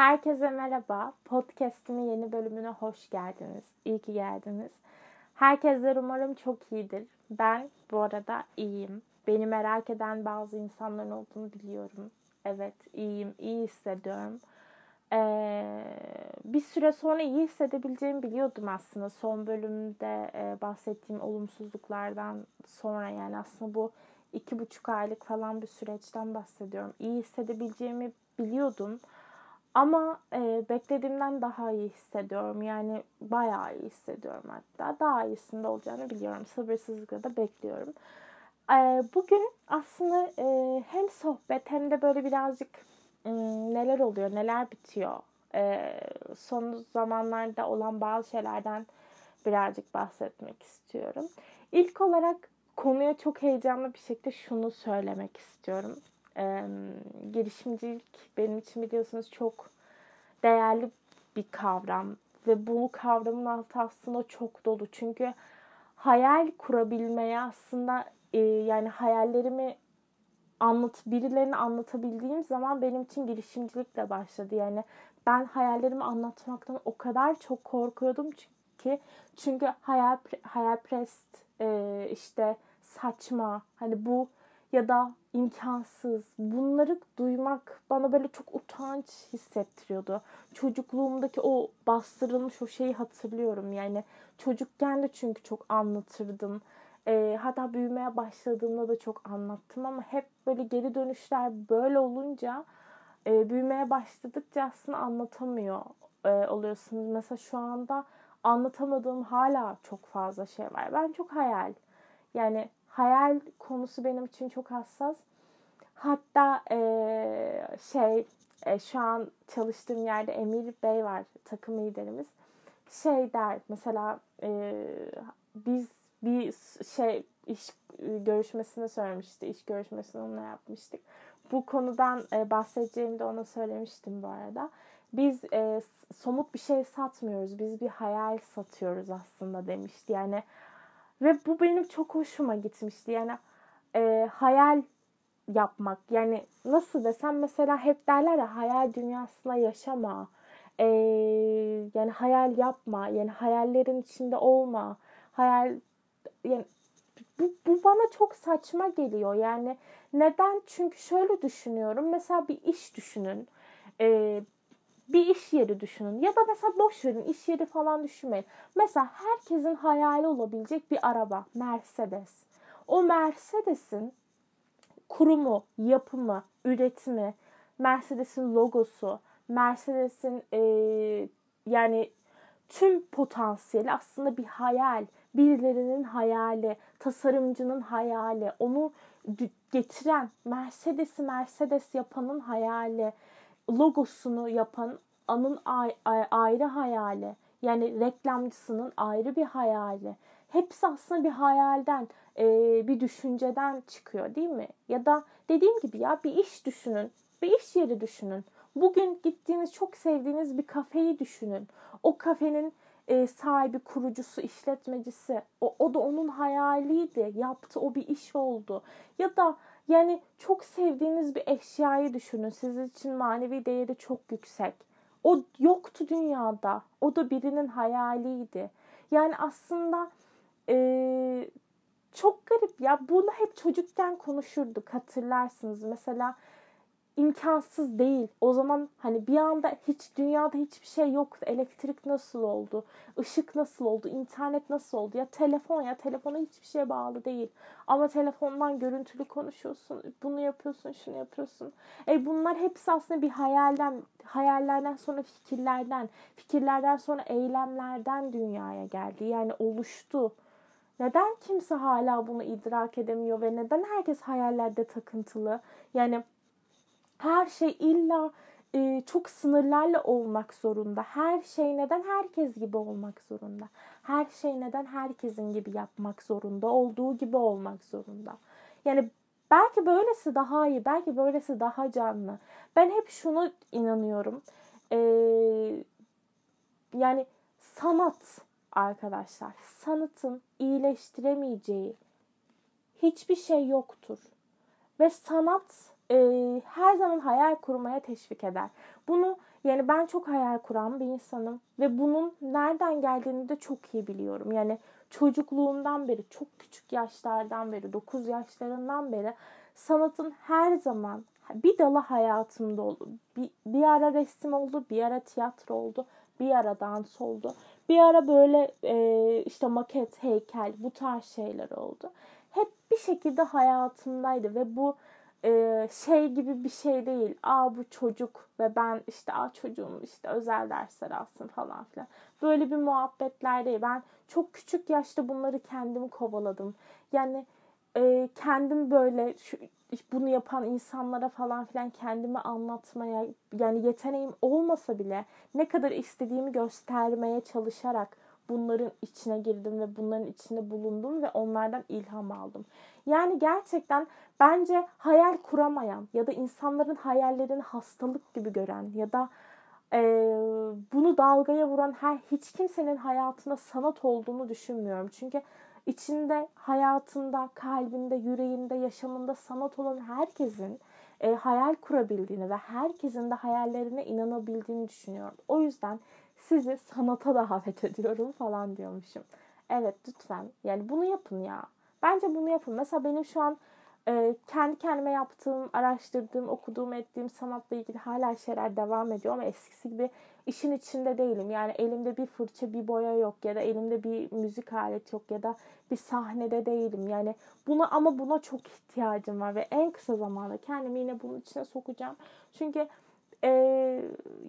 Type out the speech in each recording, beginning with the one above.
Herkese merhaba. Podcast'imin yeni bölümüne hoş geldiniz. İyi ki geldiniz. Herkesler umarım çok iyidir. Ben bu arada iyiyim. Beni merak eden bazı insanların olduğunu biliyorum. Evet iyiyim, iyi hissediyorum. Ee, bir süre sonra iyi hissedebileceğimi biliyordum aslında. Son bölümde e, bahsettiğim olumsuzluklardan sonra yani aslında bu iki buçuk aylık falan bir süreçten bahsediyorum. İyi hissedebileceğimi biliyordum. Ama e, beklediğimden daha iyi hissediyorum. Yani bayağı iyi hissediyorum hatta. Daha iyisinde olacağını biliyorum. Sabırsızlıkla da bekliyorum. E, bugün aslında e, hem sohbet hem de böyle birazcık e, neler oluyor, neler bitiyor. E, son zamanlarda olan bazı şeylerden birazcık bahsetmek istiyorum. İlk olarak konuya çok heyecanlı bir şekilde şunu söylemek istiyorum e, girişimcilik benim için biliyorsunuz çok değerli bir kavram. Ve bu kavramın altı aslında çok dolu. Çünkü hayal kurabilmeye aslında e, yani hayallerimi anlat birilerine anlatabildiğim zaman benim için girişimcilikle başladı. Yani ben hayallerimi anlatmaktan o kadar çok korkuyordum ki çünkü hayal hayalperest e, işte saçma hani bu ya da imkansız. Bunları duymak bana böyle çok utanç hissettiriyordu. Çocukluğumdaki o bastırılmış o şeyi hatırlıyorum. Yani çocukken de çünkü çok anlatırdım. E, hatta büyümeye başladığımda da çok anlattım ama hep böyle geri dönüşler böyle olunca e, büyümeye başladıkça aslında anlatamıyor e, oluyorsunuz. Mesela şu anda anlatamadığım hala çok fazla şey var. Ben çok hayal. Yani hayal konusu benim için çok hassas. Hatta e, şey e, şu an çalıştığım yerde Emir Bey var takım liderimiz. Şey der mesela e, biz bir şey iş görüşmesinde söylemişti. iş görüşmesini onunla yapmıştık. Bu konudan e, bahsedeceğimi de ona söylemiştim bu arada. Biz e, somut bir şey satmıyoruz. Biz bir hayal satıyoruz aslında demişti. Yani ve bu benim çok hoşuma gitmişti. Yani e, hayal yapmak. Yani nasıl desem mesela hep derler ya hayal dünyasında yaşama. E, yani hayal yapma. Yani hayallerin içinde olma. Hayal yani bu, bu bana çok saçma geliyor. Yani neden? Çünkü şöyle düşünüyorum. Mesela bir iş düşünün. Ee, bir iş yeri düşünün. Ya da mesela boş verin iş yeri falan düşünmeyin. Mesela herkesin hayali olabilecek bir araba. Mercedes. O Mercedes'in kurumu, yapımı, üretimi, Mercedes'in logosu, Mercedes'in e, yani tüm potansiyeli aslında bir hayal. Birilerinin hayali, tasarımcının hayali, onu getiren, Mercedes'i Mercedes yapanın hayali logosunu yapan anın ayrı hayali. Yani reklamcısının ayrı bir hayali. Hepsi aslında bir hayalden, bir düşünceden çıkıyor değil mi? Ya da dediğim gibi ya bir iş düşünün, bir iş yeri düşünün. Bugün gittiğiniz çok sevdiğiniz bir kafeyi düşünün. O kafenin sahibi, kurucusu, işletmecisi. O, o da onun hayaliydi. Yaptı, o bir iş oldu. Ya da yani çok sevdiğiniz bir eşyayı düşünün. Sizin için manevi değeri çok yüksek. O yoktu dünyada. O da birinin hayaliydi. Yani aslında e, çok garip ya. Bunu hep çocukken konuşurduk hatırlarsınız. Mesela imkansız değil. O zaman hani bir anda hiç dünyada hiçbir şey yoktu. Elektrik nasıl oldu? Işık nasıl oldu? İnternet nasıl oldu? Ya telefon ya telefona hiçbir şeye bağlı değil. Ama telefondan görüntülü konuşuyorsun. Bunu yapıyorsun, şunu yapıyorsun. E bunlar hepsi aslında bir hayalden, hayallerden sonra fikirlerden, fikirlerden sonra eylemlerden dünyaya geldi. Yani oluştu. Neden kimse hala bunu idrak edemiyor ve neden herkes hayallerde takıntılı? Yani her şey illa e, çok sınırlarla olmak zorunda. Her şey neden herkes gibi olmak zorunda? Her şey neden herkesin gibi yapmak zorunda? Olduğu gibi olmak zorunda. Yani belki böylesi daha iyi, belki böylesi daha canlı. Ben hep şunu inanıyorum. Ee, yani sanat arkadaşlar, sanatın iyileştiremeyeceği hiçbir şey yoktur. Ve sanat e, her zaman hayal kurmaya teşvik eder. Bunu Yani ben çok hayal kuran bir insanım ve bunun nereden geldiğini de çok iyi biliyorum. Yani çocukluğumdan beri, çok küçük yaşlardan beri, 9 yaşlarından beri sanatın her zaman bir dalı hayatımda oldu. Bir, bir ara resim oldu, bir ara tiyatro oldu, bir ara dans oldu. Bir ara böyle e, işte maket, heykel bu tarz şeyler oldu. Hep bir şekilde hayatımdaydı ve bu e, şey gibi bir şey değil. Aa bu çocuk ve ben işte aa çocuğum işte özel dersler alsın falan filan. Böyle bir muhabbetler değil. Ben çok küçük yaşta bunları kendim kovaladım. Yani e, kendim böyle şu, bunu yapan insanlara falan filan kendimi anlatmaya yani yeteneğim olmasa bile ne kadar istediğimi göstermeye çalışarak bunların içine girdim ve bunların içinde bulundum ve onlardan ilham aldım. Yani gerçekten bence hayal kuramayan ya da insanların hayallerini hastalık gibi gören ya da e, bunu dalgaya vuran her hiç kimsenin hayatında sanat olduğunu düşünmüyorum. Çünkü içinde, hayatında, kalbinde, yüreğinde, yaşamında sanat olan herkesin e, hayal kurabildiğini ve herkesin de hayallerine inanabildiğini düşünüyorum. O yüzden sizi sanata davet ediyorum falan diyormuşum. Evet lütfen yani bunu yapın ya. Bence bunu yapın. Mesela benim şu an e, kendi kendime yaptığım, araştırdığım, okuduğum, ettiğim sanatla ilgili hala şeyler devam ediyor ama eskisi gibi işin içinde değilim. Yani elimde bir fırça, bir boya yok ya da elimde bir müzik aleti yok ya da bir sahnede değilim. Yani buna ama buna çok ihtiyacım var ve en kısa zamanda kendimi yine bunun içine sokacağım. Çünkü e,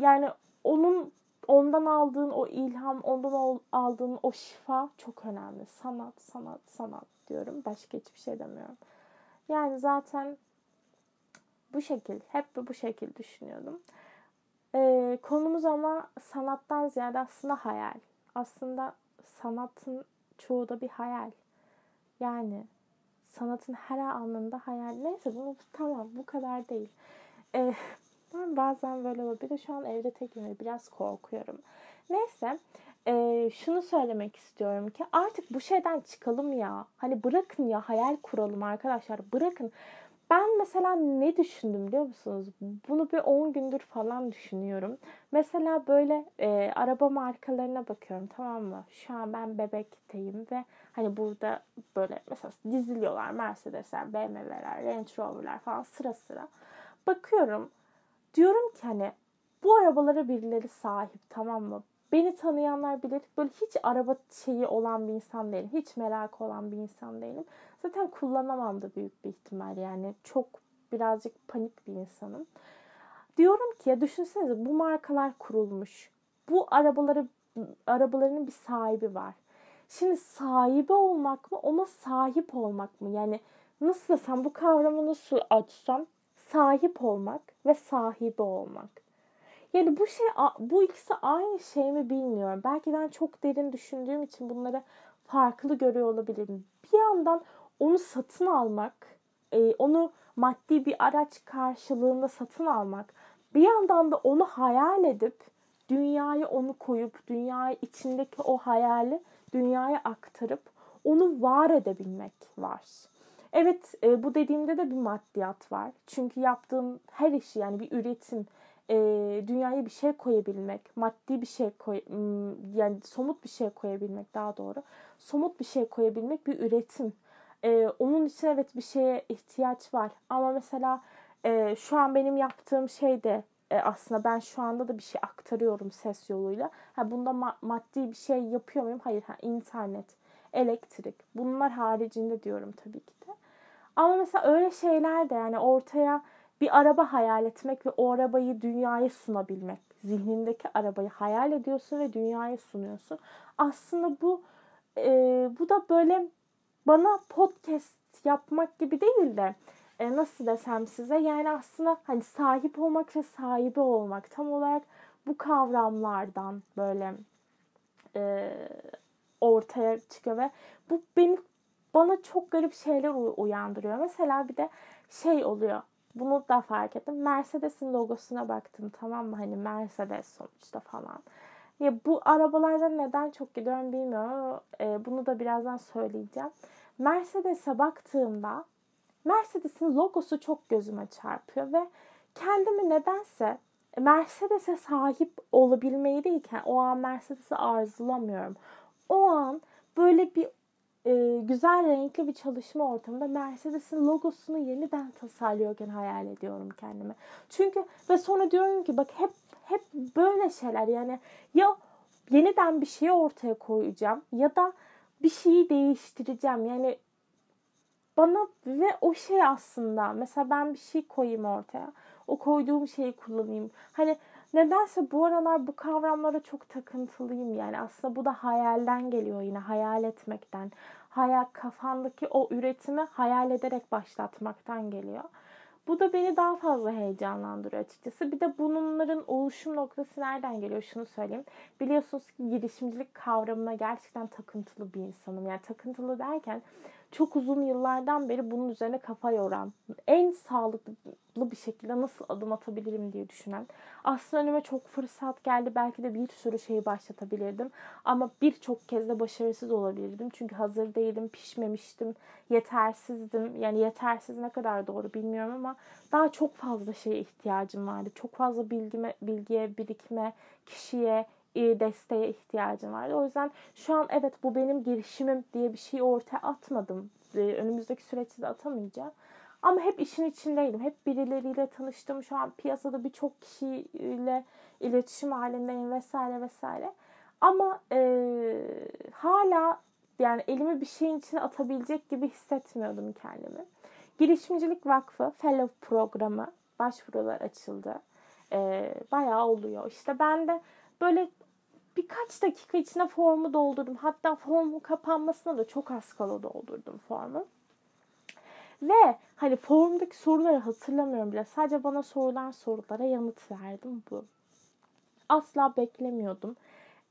yani onun ondan aldığın o ilham, ondan aldığın o şifa çok önemli. Sanat, sanat, sanat diyorum. Başka hiçbir şey demiyorum. Yani zaten bu şekil, hep bu şekil düşünüyordum. Ee, konumuz ama sanattan ziyade aslında hayal. Aslında sanatın çoğu da bir hayal. Yani sanatın her anında hayal. Neyse bunu tamam bu kadar değil. Ee, ben bazen böyle oluyor. Bir de şu an evde tekim ve biraz korkuyorum. Neyse e, şunu söylemek istiyorum ki artık bu şeyden çıkalım ya. Hani bırakın ya hayal kuralım arkadaşlar. Bırakın. Ben mesela ne düşündüm biliyor musunuz? Bunu bir 10 gündür falan düşünüyorum. Mesela böyle e, araba markalarına bakıyorum tamam mı? Şu an ben bebekteyim ve hani burada böyle mesela diziliyorlar Mercedesler, BMW'ler, Range Rover'lar falan sıra sıra. Bakıyorum diyorum ki hani bu arabalara birileri sahip tamam mı? Beni tanıyanlar bilir. Böyle hiç araba şeyi olan bir insan değilim. Hiç merak olan bir insan değilim. Zaten kullanamam da büyük bir ihtimal yani. Çok birazcık panik bir insanım. Diyorum ki ya düşünsenize bu markalar kurulmuş. Bu arabaları arabalarının bir sahibi var. Şimdi sahibi olmak mı ona sahip olmak mı? Yani nasıl desem bu kavramı nasıl açsam sahip olmak ve sahibi olmak. Yani bu şey bu ikisi aynı şey mi bilmiyorum. Belki ben çok derin düşündüğüm için bunları farklı görüyor olabilirim. Bir yandan onu satın almak, e, onu maddi bir araç karşılığında satın almak, bir yandan da onu hayal edip dünyayı onu koyup dünyayı içindeki o hayali dünyaya aktarıp onu var edebilmek var. Evet e, bu dediğimde de bir maddiyat var. Çünkü yaptığım her işi yani bir üretim, e, dünyaya bir şey koyabilmek, maddi bir şey koy, yani somut bir şey koyabilmek daha doğru. Somut bir şey koyabilmek bir üretim. E, onun için evet bir şeye ihtiyaç var. Ama mesela e, şu an benim yaptığım şey de e, aslında ben şu anda da bir şey aktarıyorum ses yoluyla. Ha, bunda ma- maddi bir şey yapıyor muyum? Hayır. Ha, internet, elektrik. Bunlar haricinde diyorum tabii ki de. Ama mesela öyle şeyler de yani ortaya bir araba hayal etmek ve o arabayı dünyaya sunabilmek. Zihnindeki arabayı hayal ediyorsun ve dünyaya sunuyorsun. Aslında bu e, bu da böyle bana podcast yapmak gibi değil de e, nasıl desem size yani aslında hani sahip olmak ve sahibi olmak tam olarak bu kavramlardan böyle e, ortaya çıkıyor ve bu beni bana çok garip şeyler uyandırıyor. Mesela bir de şey oluyor. Bunu da fark ettim. Mercedes'in logosuna baktım tamam mı? Hani Mercedes sonuçta falan. Ya bu arabalardan neden çok gidiyorum bilmiyorum ama e, bunu da birazdan söyleyeceğim. Mercedes'e baktığımda Mercedes'in logosu çok gözüme çarpıyor ve kendimi nedense Mercedes'e sahip olabilmeyi değilken o an Mercedes'i arzulamıyorum. O an böyle bir e, güzel renkli bir çalışma ortamında Mercedes'in logosunu yeniden tasarlıyorken hayal ediyorum kendimi. Çünkü ve sonra diyorum ki bak hep hep böyle şeyler yani ya yeniden bir şeyi ortaya koyacağım ya da bir şeyi değiştireceğim. Yani bana ve o şey aslında mesela ben bir şey koyayım ortaya. O koyduğum şeyi kullanayım. Hani nedense bu aralar bu kavramlara çok takıntılıyım yani. Aslında bu da hayalden geliyor yine hayal etmekten. Hayal kafandaki o üretimi hayal ederek başlatmaktan geliyor. Bu da beni daha fazla heyecanlandırıyor açıkçası. Bir de bunların oluşum noktası nereden geliyor şunu söyleyeyim. Biliyorsunuz ki girişimcilik kavramına gerçekten takıntılı bir insanım. Yani takıntılı derken çok uzun yıllardan beri bunun üzerine kafa yoran, en sağlıklı bir şekilde nasıl adım atabilirim diye düşünen. Aslında önüme çok fırsat geldi. Belki de bir sürü şeyi başlatabilirdim. Ama birçok kez de başarısız olabilirdim. Çünkü hazır değilim, pişmemiştim, yetersizdim. Yani yetersiz ne kadar doğru bilmiyorum ama daha çok fazla şeye ihtiyacım vardı. Çok fazla bilgime, bilgiye, birikme, kişiye, desteğe ihtiyacım vardı. O yüzden şu an evet bu benim girişimim diye bir şey ortaya atmadım. Ee, önümüzdeki süreçte de atamayacağım. Ama hep işin içindeydim. Hep birileriyle tanıştım. Şu an piyasada birçok kişiyle iletişim halindeyim vesaire vesaire. Ama e, hala yani elimi bir şeyin içine atabilecek gibi hissetmiyordum kendimi. Girişimcilik Vakfı Fellow programı başvurular açıldı. E, bayağı oluyor. İşte ben de böyle birkaç dakika içine formu doldurdum. Hatta formun kapanmasına da çok az kala doldurdum formu. Ve hani formdaki soruları hatırlamıyorum bile. Sadece bana sorulan sorulara yanıt verdim bu. Asla beklemiyordum.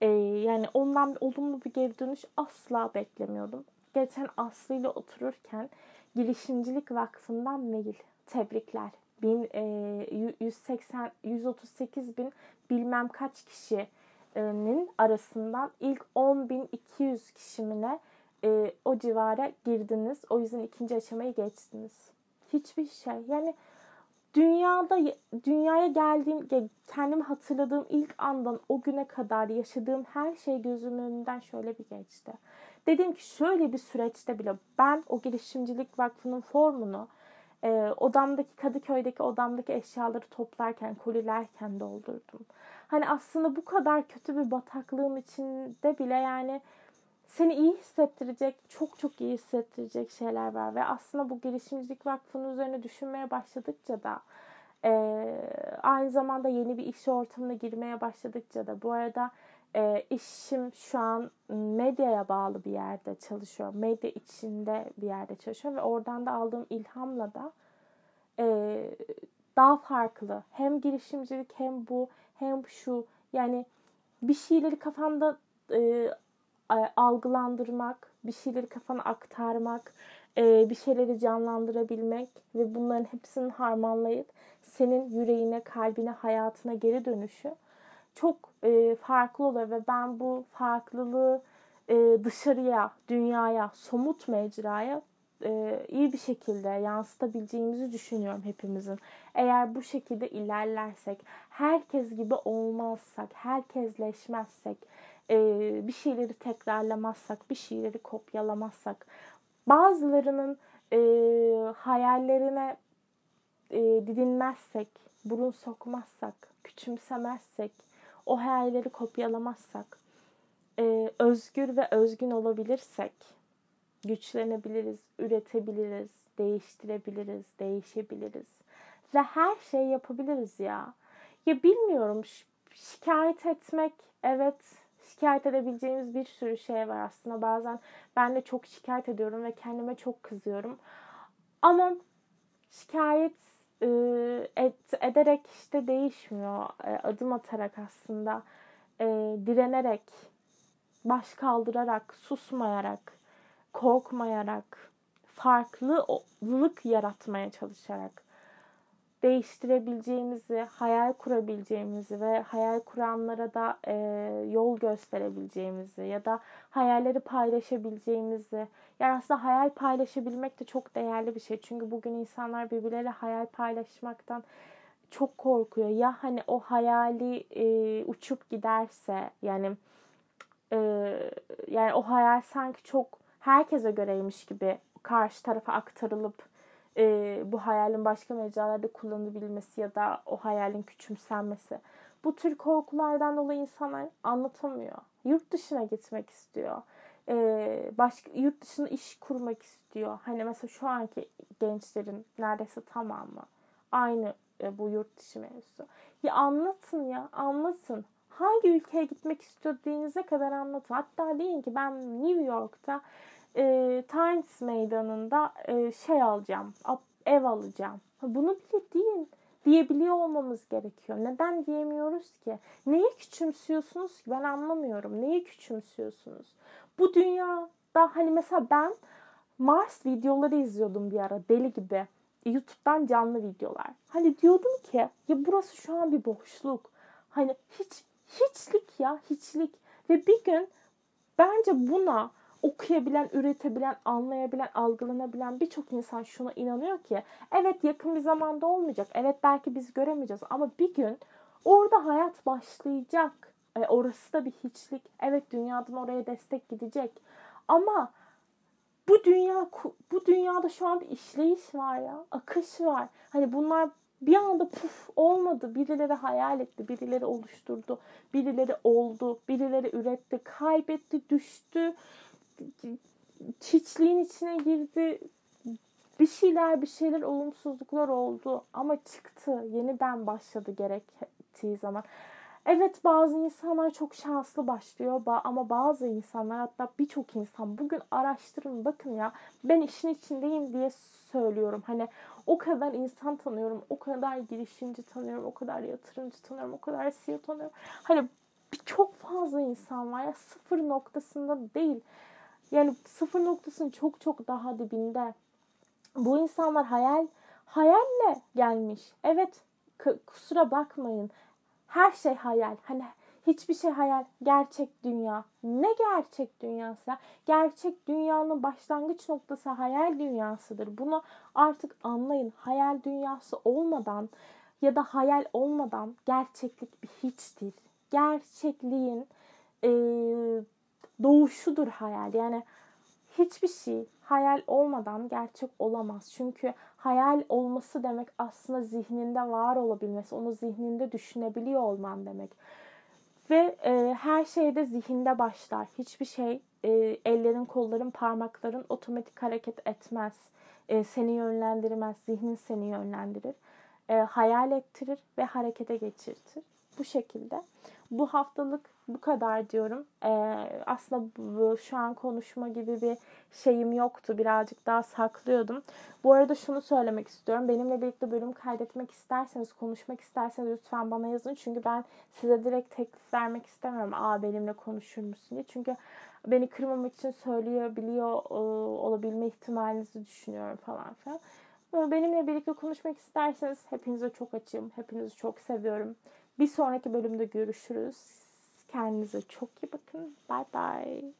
Ee, yani ondan olumlu bir geri dönüş asla beklemiyordum. Geçen Aslı ile otururken Girişimcilik Vakfı'ndan mail. Tebrikler. Bin, e, 180 138 bin bilmem kaç kişinin arasından ilk 10.200 kişimine e, o civara girdiniz. O yüzden ikinci aşamayı geçtiniz. Hiçbir şey. Yani dünyada dünyaya geldiğim, kendimi hatırladığım ilk andan o güne kadar yaşadığım her şey gözümün önünden şöyle bir geçti. Dedim ki şöyle bir süreçte bile ben o girişimcilik vakfının formunu e, odamdaki Kadıköy'deki odamdaki eşyaları toplarken, kolilerken doldurdum. Hani aslında bu kadar kötü bir bataklığın içinde bile yani seni iyi hissettirecek, çok çok iyi hissettirecek şeyler var. Ve aslında bu girişimcilik vakfının üzerine düşünmeye başladıkça da e, aynı zamanda yeni bir iş ortamına girmeye başladıkça da bu arada e, işim şu an medyaya bağlı bir yerde çalışıyor. Medya içinde bir yerde çalışıyor ve oradan da aldığım ilhamla da e, daha farklı. Hem girişimcilik hem bu hem şu yani bir şeyleri kafanda e, algılandırmak, bir şeyleri kafana aktarmak, e, bir şeyleri canlandırabilmek ve bunların hepsini harmanlayıp senin yüreğine, kalbine, hayatına geri dönüşü çok e, farklı oluyor ve ben bu farklılığı e, dışarıya, dünyaya, somut mecraya e, iyi bir şekilde yansıtabileceğimizi düşünüyorum hepimizin. Eğer bu şekilde ilerlersek, herkes gibi olmazsak, herkesleşmezsek, e, bir şeyleri tekrarlamazsak, bir şeyleri kopyalamazsak, bazılarının e, hayallerine e, didinmezsek, burun sokmazsak, küçümsemezsek, o hayalleri kopyalamazsak, e, özgür ve özgün olabilirsek, güçlenebiliriz, üretebiliriz, değiştirebiliriz, değişebiliriz ve her şey yapabiliriz ya. Ya bilmiyorum şikayet etmek evet şikayet edebileceğimiz bir sürü şey var aslında. Bazen ben de çok şikayet ediyorum ve kendime çok kızıyorum. Ama şikayet et, ederek işte değişmiyor. E, adım atarak aslında e, direnerek, baş kaldırarak, susmayarak, korkmayarak, farklılık yaratmaya çalışarak değiştirebileceğimizi, hayal kurabileceğimizi ve hayal kuranlara da e, yol gösterebileceğimizi ya da hayalleri paylaşabileceğimizi. Yani aslında hayal paylaşabilmek de çok değerli bir şey. Çünkü bugün insanlar birbirleriyle hayal paylaşmaktan çok korkuyor. Ya hani o hayali e, uçup giderse yani e, yani o hayal sanki çok herkese göreymiş gibi karşı tarafa aktarılıp e, bu hayalin başka mecralarda kullanılabilmesi ya da o hayalin küçümsenmesi. Bu tür korkulardan dolayı insanlar anlatamıyor. Yurt dışına gitmek istiyor. E, başka yurt dışında iş kurmak istiyor. Hani mesela şu anki gençlerin neredeyse tamamı aynı e, bu yurt dışı mevzusu. Ya anlatın ya anlatın. Hangi ülkeye gitmek istediğinize kadar anlatın. Hatta deyin ki ben New York'ta e, Times meydanında e, şey alacağım, ev alacağım. Bunu bile deyin diyebiliyor olmamız gerekiyor. Neden diyemiyoruz ki? Neyi küçümsüyorsunuz ki? Ben anlamıyorum. Neyi küçümsüyorsunuz? Bu dünyada hani mesela ben Mars videoları izliyordum bir ara deli gibi. YouTube'dan canlı videolar. Hani diyordum ki ya burası şu an bir boşluk. Hani hiç hiçlik ya hiçlik. Ve bir gün bence buna okuyabilen, üretebilen, anlayabilen, algılanabilen birçok insan şuna inanıyor ki evet yakın bir zamanda olmayacak. Evet belki biz göremeyeceğiz ama bir gün orada hayat başlayacak. E, orası da bir hiçlik. Evet dünyadan oraya destek gidecek. Ama bu dünya bu dünyada şu an bir işleyiş var ya. Akış var. Hani bunlar bir anda puf olmadı. Birileri hayal etti, birileri oluşturdu, birileri oldu, birileri üretti, kaybetti, düştü. Çiçliğin içine girdi. Bir şeyler, bir şeyler olumsuzluklar oldu ama çıktı. Yeniden başladı gerektiği zaman. Evet bazı insanlar çok şanslı başlıyor ama bazı insanlar hatta birçok insan bugün araştırın bakın ya ben işin içindeyim diye söylüyorum. Hani o kadar insan tanıyorum, o kadar girişimci tanıyorum, o kadar yatırımcı tanıyorum, o kadar CEO tanıyorum. Hani çok fazla insan var ya sıfır noktasında değil. Yani sıfır noktasının çok çok daha dibinde. Bu insanlar hayal hayalle gelmiş. Evet kusura bakmayın. Her şey hayal. Hani hiçbir şey hayal. Gerçek dünya. Ne gerçek dünyası? Gerçek dünyanın başlangıç noktası hayal dünyasıdır. Bunu artık anlayın. Hayal dünyası olmadan ya da hayal olmadan gerçeklik bir hiçtir. Gerçekliğin e, doğuşudur hayal. Yani hiçbir şey hayal olmadan gerçek olamaz. Çünkü hayal olması demek aslında zihninde var olabilmesi, onu zihninde düşünebiliyor olman demek. Ve e, her şeyde zihinde başlar. Hiçbir şey e, ellerin, kolların, parmakların otomatik hareket etmez. E, seni yönlendirmez, zihnin seni yönlendirir. E, hayal ettirir ve harekete geçirtir. Bu şekilde. Bu haftalık bu kadar diyorum. Ee, aslında bu, şu an konuşma gibi bir şeyim yoktu. Birazcık daha saklıyordum. Bu arada şunu söylemek istiyorum. Benimle birlikte bölüm kaydetmek isterseniz, konuşmak isterseniz lütfen bana yazın. Çünkü ben size direkt teklif vermek istemiyorum. Aa benimle konuşur musun diye. Çünkü beni kırmamak için söyleyebiliyor e, olabilme ihtimalinizi düşünüyorum falan filan. Benimle birlikte konuşmak isterseniz hepinize çok açığım. Hepinizi çok seviyorum. Bir sonraki bölümde görüşürüz. Kendinize çok iyi bakın. Bye bye.